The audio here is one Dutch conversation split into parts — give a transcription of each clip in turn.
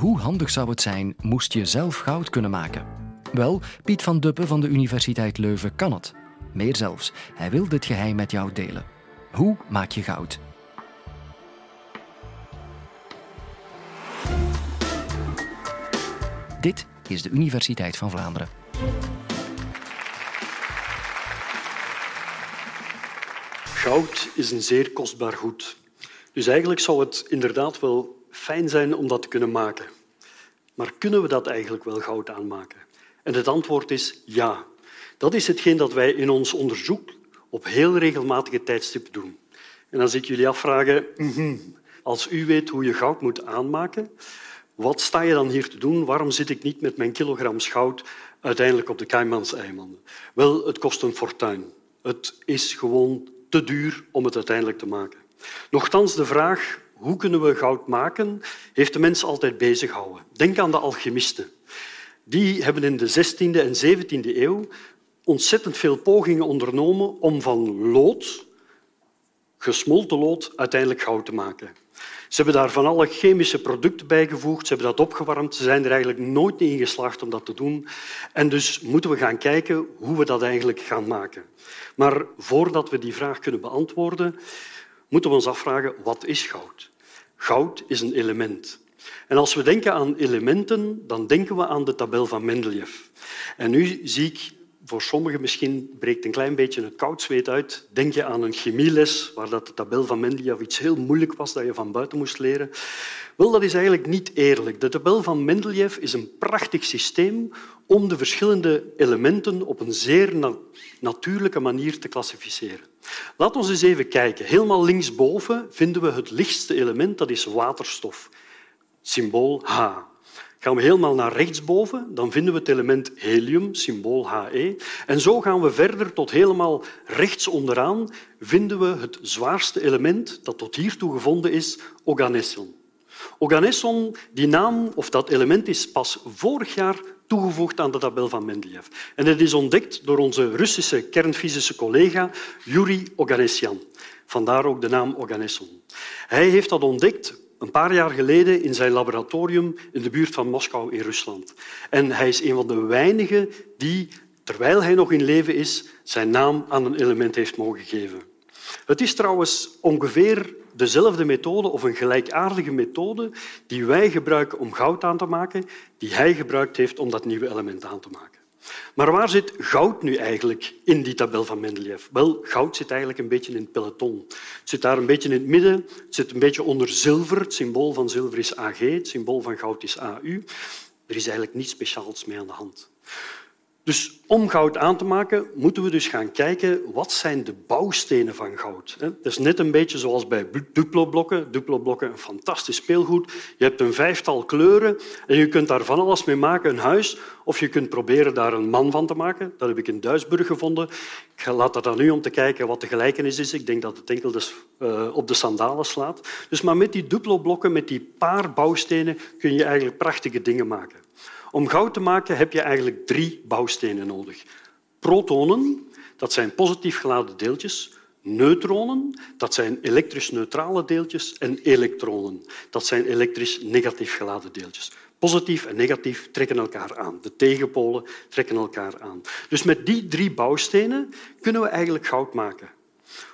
Hoe handig zou het zijn moest je zelf goud kunnen maken? Wel, Piet van Duppen van de Universiteit Leuven kan het. Meer zelfs, hij wil dit geheim met jou delen. Hoe maak je goud? Dit is de Universiteit van Vlaanderen. Goud is een zeer kostbaar goed. Dus eigenlijk zou het inderdaad wel fijn zijn om dat te kunnen maken. Maar kunnen we dat eigenlijk wel goud aanmaken? En het antwoord is ja. Dat is hetgeen dat wij in ons onderzoek op heel regelmatige tijdstippen doen. En als ik jullie afvragen, mhm, als u weet hoe je goud moet aanmaken, wat sta je dan hier te doen? Waarom zit ik niet met mijn kilogram goud uiteindelijk op de Caymanseilanden? Wel, het kost een fortuin. Het is gewoon te duur om het uiteindelijk te maken. Nochtans, de vraag hoe kunnen we goud maken, heeft de mens altijd bezig gehouden. Denk aan de alchemisten. Die hebben in de 16e en 17e eeuw ontzettend veel pogingen ondernomen om van lood, gesmolten lood, uiteindelijk goud te maken. Ze hebben daar van alle chemische producten bijgevoegd, ze hebben dat opgewarmd. Ze zijn er eigenlijk nooit in geslaagd om dat te doen. En dus moeten we gaan kijken hoe we dat eigenlijk gaan maken. Maar voordat we die vraag kunnen beantwoorden, moeten we ons afvragen wat is goud? Goud is een element. En als we denken aan elementen, dan denken we aan de tabel van Mendeleev. En nu zie ik voor sommigen misschien breekt een klein beetje het koudzweet uit. Denk je aan een chemieles waar dat de tabel van Mendeleev iets heel moeilijk was dat je van buiten moest leren. Wel, dat is eigenlijk niet eerlijk. De tabel van Mendeleev is een prachtig systeem om de verschillende elementen op een zeer natuurlijke manier te klassificeren. Laten we eens even kijken. Helemaal linksboven vinden we het lichtste element, dat is waterstof. Symbool H. Gaan we helemaal naar rechtsboven, dan vinden we het element helium, symbool He. En zo gaan we verder tot helemaal rechts onderaan vinden we het zwaarste element dat tot hiertoe gevonden is, organesson. Organesson, die naam of dat element is pas vorig jaar toegevoegd aan de tabel van Mendeleev. En het is ontdekt door onze Russische kernfysische collega Yuri Oganessian. Vandaar ook de naam Organesson. Hij heeft dat ontdekt een paar jaar geleden in zijn laboratorium in de buurt van Moskou in Rusland. En hij is een van de weinigen die, terwijl hij nog in leven is, zijn naam aan een element heeft mogen geven. Het is trouwens ongeveer dezelfde methode of een gelijkaardige methode die wij gebruiken om goud aan te maken, die hij gebruikt heeft om dat nieuwe element aan te maken. Maar waar zit goud nu eigenlijk in die tabel van Mendeleev? Wel, goud zit eigenlijk een beetje in het peloton. Het zit daar een beetje in het midden. Het zit een beetje onder zilver. Het symbool van zilver is Ag, het symbool van goud is AU. Er is eigenlijk niets speciaals mee aan de hand. Dus om goud aan te maken, moeten we dus gaan kijken wat zijn de bouwstenen van goud. Dat is net een beetje zoals bij Duplo-blokken. Duplo-blokken, een fantastisch speelgoed. Je hebt een vijftal kleuren en je kunt daar van alles mee maken, een huis. Of je kunt proberen daar een man van te maken. Dat heb ik in Duisburg gevonden. Ik laat dat aan u om te kijken wat de gelijkenis is. Ik denk dat het enkel dus, uh, op de sandalen slaat. Dus maar met die Duplo-blokken, met die paar bouwstenen, kun je eigenlijk prachtige dingen maken. Om goud te maken heb je eigenlijk drie bouwstenen nodig. Protonen, dat zijn positief geladen deeltjes. Neutronen, dat zijn elektrisch neutrale deeltjes. En elektronen, dat zijn elektrisch negatief geladen deeltjes. Positief en negatief trekken elkaar aan. De tegenpolen trekken elkaar aan. Dus met die drie bouwstenen kunnen we eigenlijk goud maken.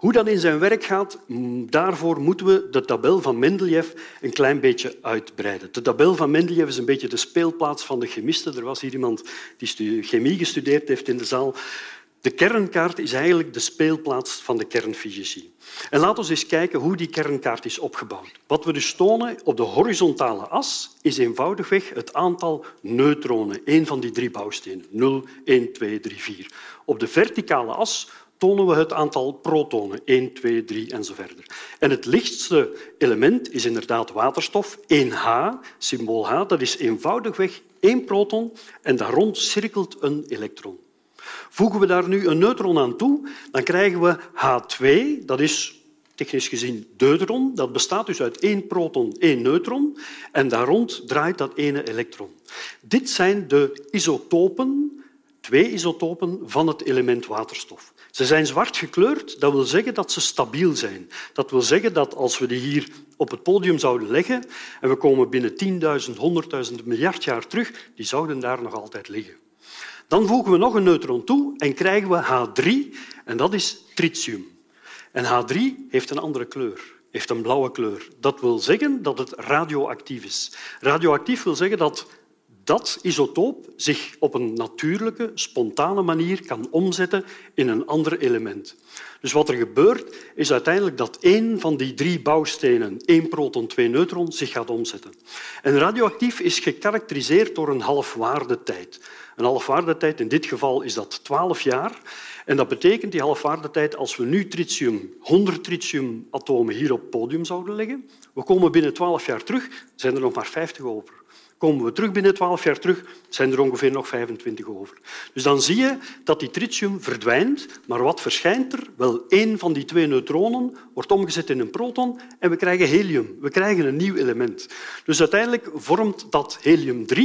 Hoe dat in zijn werk gaat, daarvoor moeten we de tabel van Mendeleev een klein beetje uitbreiden. De tabel van Mendeleev is een beetje de speelplaats van de chemisten. Er was hier iemand die chemie gestudeerd heeft in de zaal. De kernkaart is eigenlijk de speelplaats van de kernfysici. En laten we eens kijken hoe die kernkaart is opgebouwd. Wat we dus tonen op de horizontale as is eenvoudigweg het aantal neutronen, één van die drie bouwstenen. 0, 1, 2, 3, 4. Op de verticale as tonen we het aantal protonen, 1, 2, 3 en zo verder. En het lichtste element is inderdaad waterstof, 1H, symbool H. Dat is eenvoudigweg één proton en daar rond cirkelt een elektron. Voegen we daar nu een neutron aan toe, dan krijgen we H2, dat is technisch gezien deuteron. Dat bestaat dus uit één proton, één neutron en daar rond draait dat ene elektron. Dit zijn de isotopen twee isotopen van het element waterstof. Ze zijn zwart gekleurd, dat wil zeggen dat ze stabiel zijn. Dat wil zeggen dat als we die hier op het podium zouden leggen en we komen binnen 10.000, 100.000 miljard jaar terug, die zouden daar nog altijd liggen. Dan voegen we nog een neutron toe en krijgen we H3 en dat is tritium. En H3 heeft een andere kleur, heeft een blauwe kleur. Dat wil zeggen dat het radioactief is. Radioactief wil zeggen dat dat isotoop zich op een natuurlijke, spontane manier kan omzetten in een ander element. Dus wat er gebeurt, is uiteindelijk dat één van die drie bouwstenen, één proton, twee neutrons, zich gaat omzetten. En radioactief is gekarakteriseerd door een halfwaardetijd. Een halfwaardetijd, in dit geval is dat 12 jaar. En dat betekent die halfwaardetijd, als we nu tritium, 100 tritiumatomen hier op het podium zouden leggen, we komen binnen 12 jaar terug, zijn er nog maar 50 over. Komen we terug binnen 12 jaar terug, zijn er ongeveer nog 25 over. Dus dan zie je dat die tritium verdwijnt, maar wat verschijnt er? Wel, één van die twee neutronen wordt omgezet in een proton en we krijgen helium. We krijgen een nieuw element. Dus uiteindelijk vormt dat helium-3.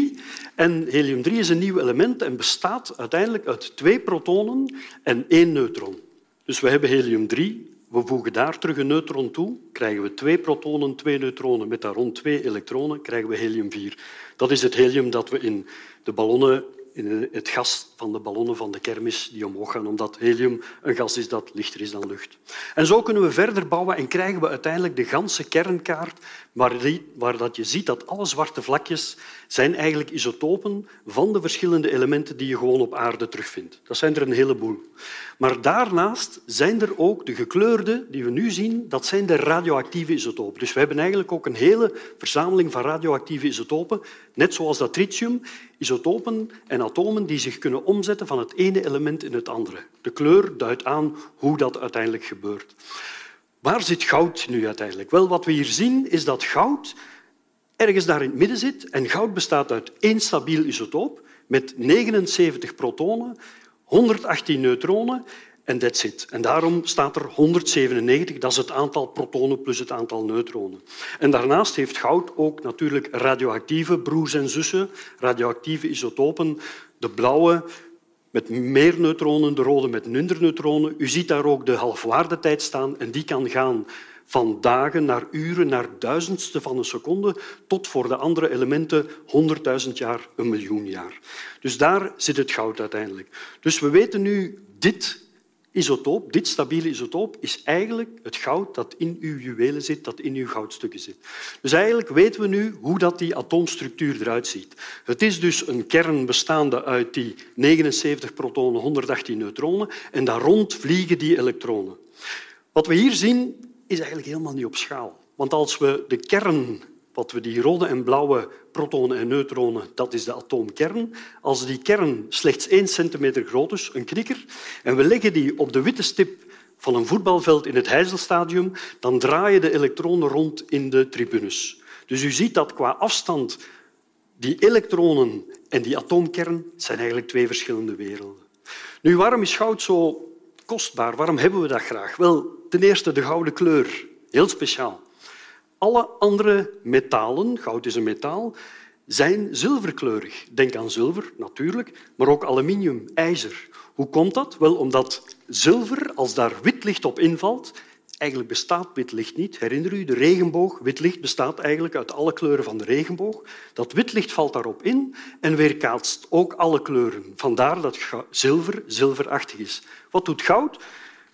En helium-3 is een nieuw element en bestaat uiteindelijk uit twee protonen en één neutron. Dus we hebben helium-3 we voegen daar terug een neutron toe, krijgen we twee protonen, twee neutronen met daar rond twee elektronen, krijgen we helium-4. Dat is het helium dat we in de ballonnen in het gas van de ballonnen van de kermis die omhoog gaan, omdat helium een gas is dat lichter is dan lucht. En zo kunnen we verder bouwen en krijgen we uiteindelijk de ganse kernkaart waar, dat je ziet dat alle zwarte vlakjes zijn eigenlijk isotopen van de verschillende elementen die je gewoon op aarde terugvindt. Dat zijn er een heleboel. Maar daarnaast zijn er ook de gekleurde die we nu zien, dat zijn de radioactieve isotopen. Dus we hebben eigenlijk ook een hele verzameling van radioactieve isotopen, net zoals dat tritium, isotopen en atomen die zich kunnen omzetten van het ene element in het andere. De kleur duidt aan hoe dat uiteindelijk gebeurt. Waar zit goud nu uiteindelijk? Wel, wat we hier zien is dat goud ergens daar in het midden zit. En goud bestaat uit één stabiel isotoop met 79 protonen, 118 neutronen en that's it. En daarom staat er 197, dat is het aantal protonen plus het aantal neutronen. En daarnaast heeft goud ook natuurlijk radioactieve broers en zussen, radioactieve isotopen. De blauwe met meer neutronen, de rode met minder neutronen. U ziet daar ook de halfwaardetijd staan en die kan gaan van dagen naar uren, naar duizendste van een seconde, tot voor de andere elementen honderdduizend jaar, een miljoen jaar. Dus daar zit het goud uiteindelijk. Dus we weten nu, dit isotoop, dit stabiele isotoop, is eigenlijk het goud dat in uw juwelen zit, dat in uw goudstukken zit. Dus eigenlijk weten we nu hoe dat die atoomstructuur eruit ziet. Het is dus een kern bestaande uit die 79 protonen, 118 neutronen en daar rond vliegen die elektronen. Wat we hier zien is eigenlijk helemaal niet op schaal. Want als we de kern wat we die rode en blauwe protonen en neutronen, dat is de atoomkern. Als die kern slechts één centimeter groot is, een knikker, en we leggen die op de witte stip van een voetbalveld in het Heizelstadium, dan draaien de elektronen rond in de tribunes. Dus u ziet dat qua afstand die elektronen en die atoomkern zijn eigenlijk twee verschillende werelden. Nu, waarom is goud zo kostbaar? Waarom hebben we dat graag? Wel, ten eerste de gouden kleur, heel speciaal. Alle andere metalen, goud is een metaal, zijn zilverkleurig. Denk aan zilver, natuurlijk, maar ook aluminium, ijzer. Hoe komt dat? Wel, omdat zilver, als daar wit licht op invalt, eigenlijk bestaat wit licht niet. Herinner u, de regenboog, wit licht bestaat eigenlijk uit alle kleuren van de regenboog. Dat wit licht valt daarop in en weerkaatst ook alle kleuren. Vandaar dat zilver zilverachtig is. Wat doet goud?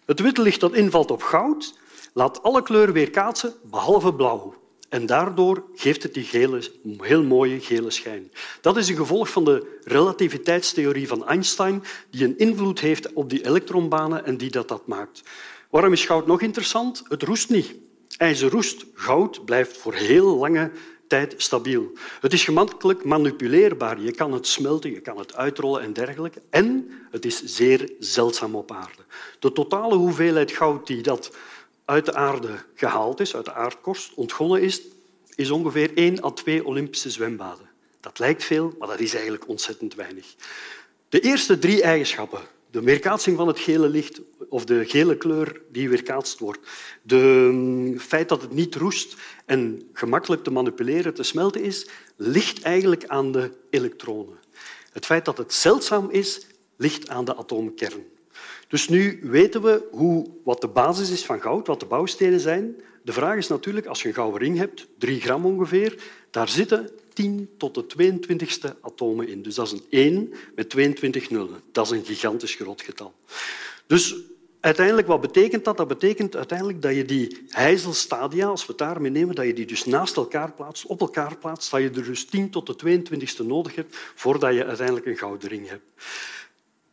Het witte licht dat invalt op goud laat alle kleuren weerkaatsen, behalve blauw. En daardoor geeft het die gele, heel mooie gele schijn. Dat is een gevolg van de relativiteitstheorie van Einstein, die een invloed heeft op die elektronbanen en die dat, dat maakt. Waarom is goud nog interessant? Het roest niet. IJzer roest, goud blijft voor heel lange tijd stabiel. Het is gemakkelijk manipuleerbaar. Je kan het smelten, je kan het uitrollen en dergelijke. En het is zeer zeldzaam op aarde. De totale hoeveelheid goud die dat uit de aarde gehaald is, uit de aardkorst, ontgonnen is, is ongeveer 1 à 2 Olympische zwembaden. Dat lijkt veel, maar dat is eigenlijk ontzettend weinig. De eerste drie eigenschappen, de weerkaatsing van het gele licht of de gele kleur die weerkaatst wordt, het mm, feit dat het niet roest en gemakkelijk te manipuleren, te smelten is, ligt eigenlijk aan de elektronen. Het feit dat het zeldzaam is, ligt aan de atoomkern. Dus nu weten we hoe, wat de basis is van goud, wat de bouwstenen zijn. De vraag is natuurlijk, als je een gouden ring hebt, drie gram ongeveer, daar zitten 10 tot de 22ste atomen in. Dus dat is een 1 met 22 nullen. Dat is een gigantisch groot getal. Dus uiteindelijk, wat betekent dat? Dat betekent uiteindelijk dat je die heizelstadia, als we het daarmee nemen, dat je die dus naast elkaar plaatst, op elkaar plaatst, dat je er dus 10 tot de 22ste nodig hebt voordat je uiteindelijk een gouden ring hebt.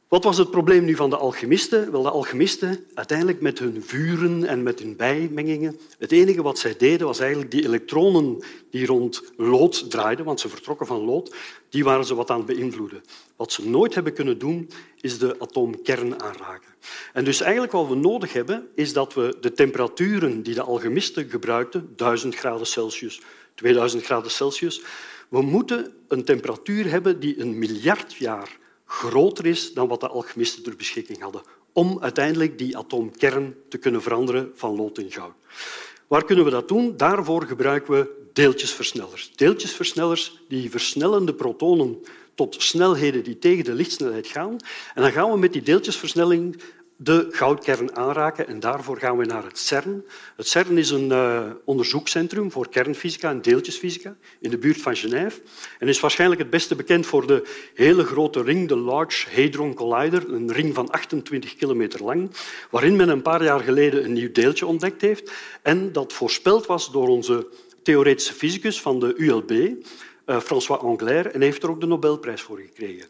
Wat was het probleem nu van de alchemisten? Wel, de alchemisten, uiteindelijk met hun vuren en met hun bijmengingen, het enige wat zij deden was eigenlijk die elektronen die rond lood draaiden, want ze vertrokken van lood, die waren ze wat aan het beïnvloeden. Wat ze nooit hebben kunnen doen, is de atoomkern aanraken. En dus eigenlijk wat we nodig hebben, is dat we de temperaturen die de alchemisten gebruikten, 1000 graden Celsius, 2000 graden Celsius, we moeten een temperatuur hebben die een miljard jaar groter is dan wat de alchemisten ter beschikking hadden, om uiteindelijk die atoomkern te kunnen veranderen van lood in goud. Waar kunnen we dat doen? Daarvoor gebruiken we deeltjesversnellers. Deeltjesversnellers die versnellen de protonen tot snelheden die tegen de lichtsnelheid gaan. En dan gaan we met die deeltjesversnelling de goudkern aanraken en daarvoor gaan we naar het CERN. Het CERN is een uh, onderzoekscentrum voor kernfysica en deeltjesfysica in de buurt van Genève en is waarschijnlijk het beste bekend voor de hele grote ring, de Large Hadron Collider, een ring van 28 kilometer lang, waarin men een paar jaar geleden een nieuw deeltje ontdekt heeft en dat voorspeld was door onze theoretische fysicus van de ULB, uh, François Anglaire, en heeft er ook de Nobelprijs voor gekregen.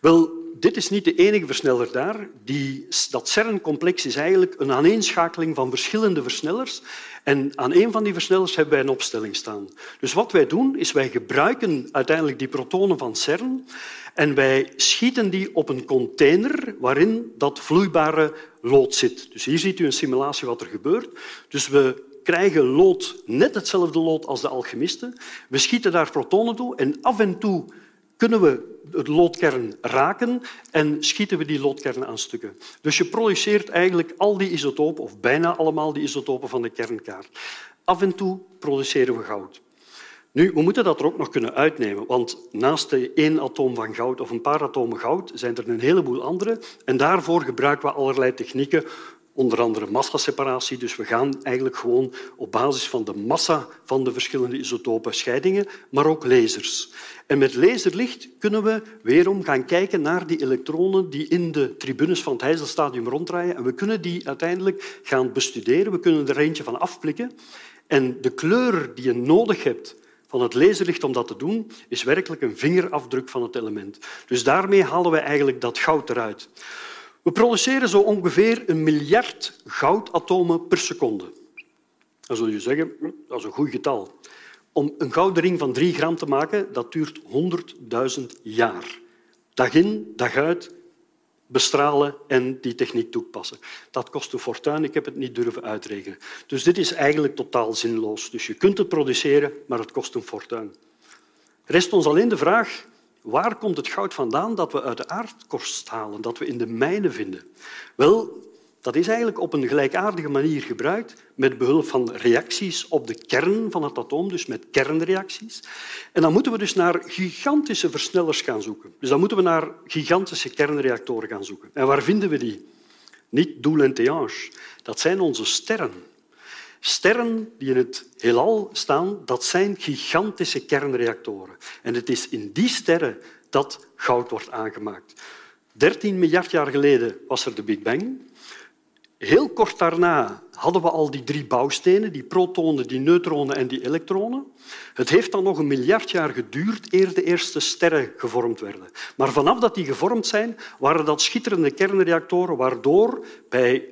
Wel, dit is niet de enige versneller daar. Die, dat CERN-complex is eigenlijk een aaneenschakeling van verschillende versnellers. En aan een van die versnellers hebben wij een opstelling staan. Dus wat wij doen, is wij gebruiken uiteindelijk die protonen van CERN en wij schieten die op een container waarin dat vloeibare lood zit. Dus hier ziet u een simulatie wat er gebeurt. Dus we krijgen lood, net hetzelfde lood als de alchemisten. We schieten daar protonen toe en af en toe kunnen we de loodkern raken en schieten we die loodkern aan stukken. Dus je produceert eigenlijk al die isotopen, of bijna allemaal die isotopen van de kernkaart. Af en toe produceren we goud. Nu, we moeten dat er ook nog kunnen uitnemen, want naast de één atoom van goud of een paar atomen goud zijn er een heleboel andere. En daarvoor gebruiken we allerlei technieken onder andere massaseparatie. Dus we gaan eigenlijk gewoon op basis van de massa van de verschillende isotopen scheidingen, maar ook lasers. En met laserlicht kunnen we weerom gaan kijken naar die elektronen die in de tribunes van het heizelstadium ronddraaien. En we kunnen die uiteindelijk gaan bestuderen. We kunnen er eentje van afplikken. En de kleur die je nodig hebt van het laserlicht om dat te doen, is werkelijk een vingerafdruk van het element. Dus daarmee halen we eigenlijk dat goud eruit. We produceren zo ongeveer een miljard goudatomen per seconde. Dan zul je zeggen, hm, dat is een goed getal. Om een gouden ring van drie gram te maken, dat duurt 100.000 jaar. Dag in, dag uit, bestralen en die techniek toepassen. Dat kost een fortuin, ik heb het niet durven uitrekenen. Dus dit is eigenlijk totaal zinloos. Dus je kunt het produceren, maar het kost een fortuin. Rest ons alleen de vraag, waar komt het goud vandaan dat we uit de aardkorst halen, dat we in de mijnen vinden? Wel, dat is eigenlijk op een gelijkaardige manier gebruikt met behulp van reacties op de kern van het atoom, dus met kernreacties. En dan moeten we dus naar gigantische versnellers gaan zoeken. Dus dan moeten we naar gigantische kernreactoren gaan zoeken. En waar vinden we die? Niet Doel en Théange. Dat zijn onze sterren. Sterren die in het heelal staan, dat zijn gigantische kernreactoren. En het is in die sterren dat goud wordt aangemaakt. 13 miljard jaar geleden was er de Big Bang. Heel kort daarna hadden we al die drie bouwstenen, die protonen, die neutronen en die elektronen. Het heeft dan nog een miljard jaar geduurd eer de eerste sterren gevormd werden. Maar vanaf dat die gevormd zijn, waren dat schitterende kernreactoren waardoor bij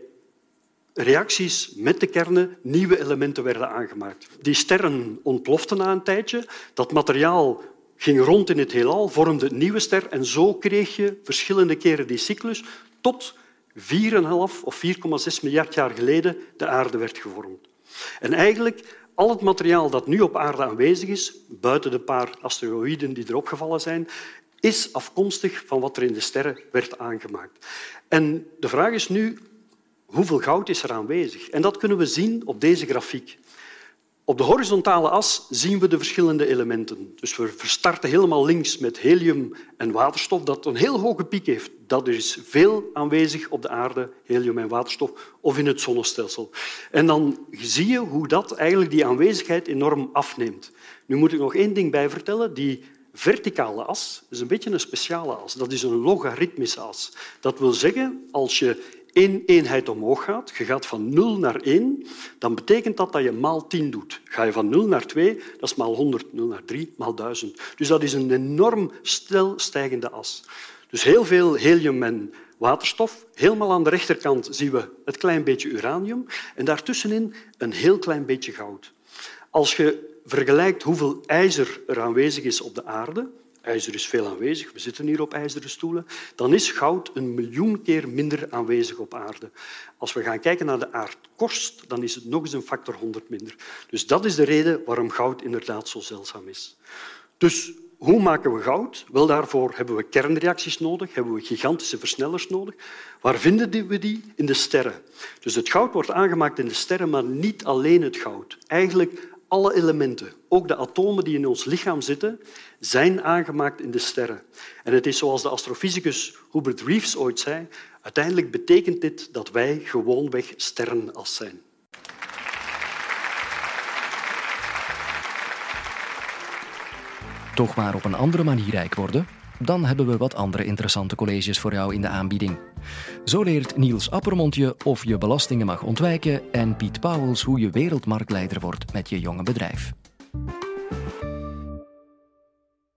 reacties met de kernen nieuwe elementen werden aangemaakt. Die sterren ontploften na een tijdje. Dat materiaal ging rond in het heelal, vormde een nieuwe ster en zo kreeg je verschillende keren die cyclus tot 4,5 of 4,6 miljard jaar geleden de aarde werd gevormd. En eigenlijk al het materiaal dat nu op aarde aanwezig is, buiten de paar asteroïden die erop gevallen zijn, is afkomstig van wat er in de sterren werd aangemaakt. En de vraag is nu, hoeveel goud is er aanwezig? En dat kunnen we zien op deze grafiek. Op de horizontale as zien we de verschillende elementen. Dus we verstarten helemaal links met helium en waterstof, dat een heel hoge piek heeft. Dat is veel aanwezig op de aarde, helium en waterstof, of in het zonnestelsel. En dan zie je hoe dat eigenlijk die aanwezigheid enorm afneemt. Nu moet ik nog één ding bij vertellen. Die verticale as is een beetje een speciale as. Dat is een logaritmische as. Dat wil zeggen, als je één eenheid omhoog gaat, je gaat van 0 naar 1, dan betekent dat dat je maal 10 doet. Ga je van 0 naar 2, dat is maal 100, 0 naar 3, maal 1000. Dus dat is een enorm stel stijgende as. Dus heel veel helium en waterstof. Helemaal aan de rechterkant zien we het klein beetje uranium en daartussenin een heel klein beetje goud. Als je vergelijkt hoeveel ijzer er aanwezig is op de aarde, ijzer is veel aanwezig, we zitten hier op ijzeren stoelen, dan is goud een miljoen keer minder aanwezig op aarde. Als we gaan kijken naar de aardkorst, dan is het nog eens een factor 100 minder. Dus dat is de reden waarom goud inderdaad zo zeldzaam is. Dus hoe maken we goud? Wel, daarvoor hebben we kernreacties nodig, hebben we gigantische versnellers nodig. Waar vinden we die? In de sterren. Dus het goud wordt aangemaakt in de sterren, maar niet alleen het goud. Eigenlijk alle elementen, ook de atomen die in ons lichaam zitten, zijn aangemaakt in de sterren. En het is zoals de astrofysicus Hubert Reeves ooit zei, uiteindelijk betekent dit dat wij gewoonweg sterrenas zijn. Toch maar op een andere manier rijk worden? Dan hebben we wat andere interessante colleges voor jou in de aanbieding. Zo leert Niels Appermond je of je belastingen mag ontwijken en Piet Pauwels hoe je wereldmarktleider wordt met je jonge bedrijf.